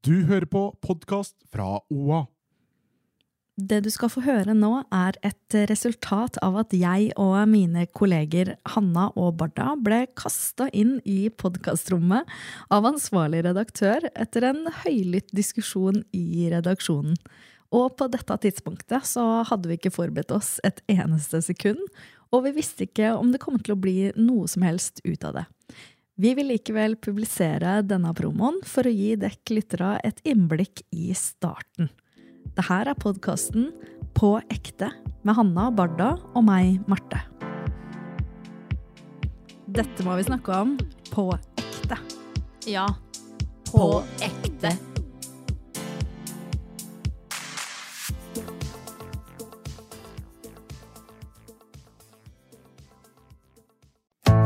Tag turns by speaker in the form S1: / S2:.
S1: Du hører på podkast fra OA.
S2: Det du skal få høre nå, er et resultat av at jeg og mine kolleger Hanna og Barda ble kasta inn i podkastrommet av ansvarlig redaktør etter en høylytt diskusjon i redaksjonen. Og på dette tidspunktet så hadde vi ikke forberedt oss et eneste sekund, og vi visste ikke om det kom til å bli noe som helst ut av det. Vi vil likevel publisere denne promoen for å gi dekk lyttere et innblikk i starten. Det her er podkasten På ekte med Hanna Barda og meg, Marte. Dette må vi snakke om på ekte.
S3: Ja. På ekte.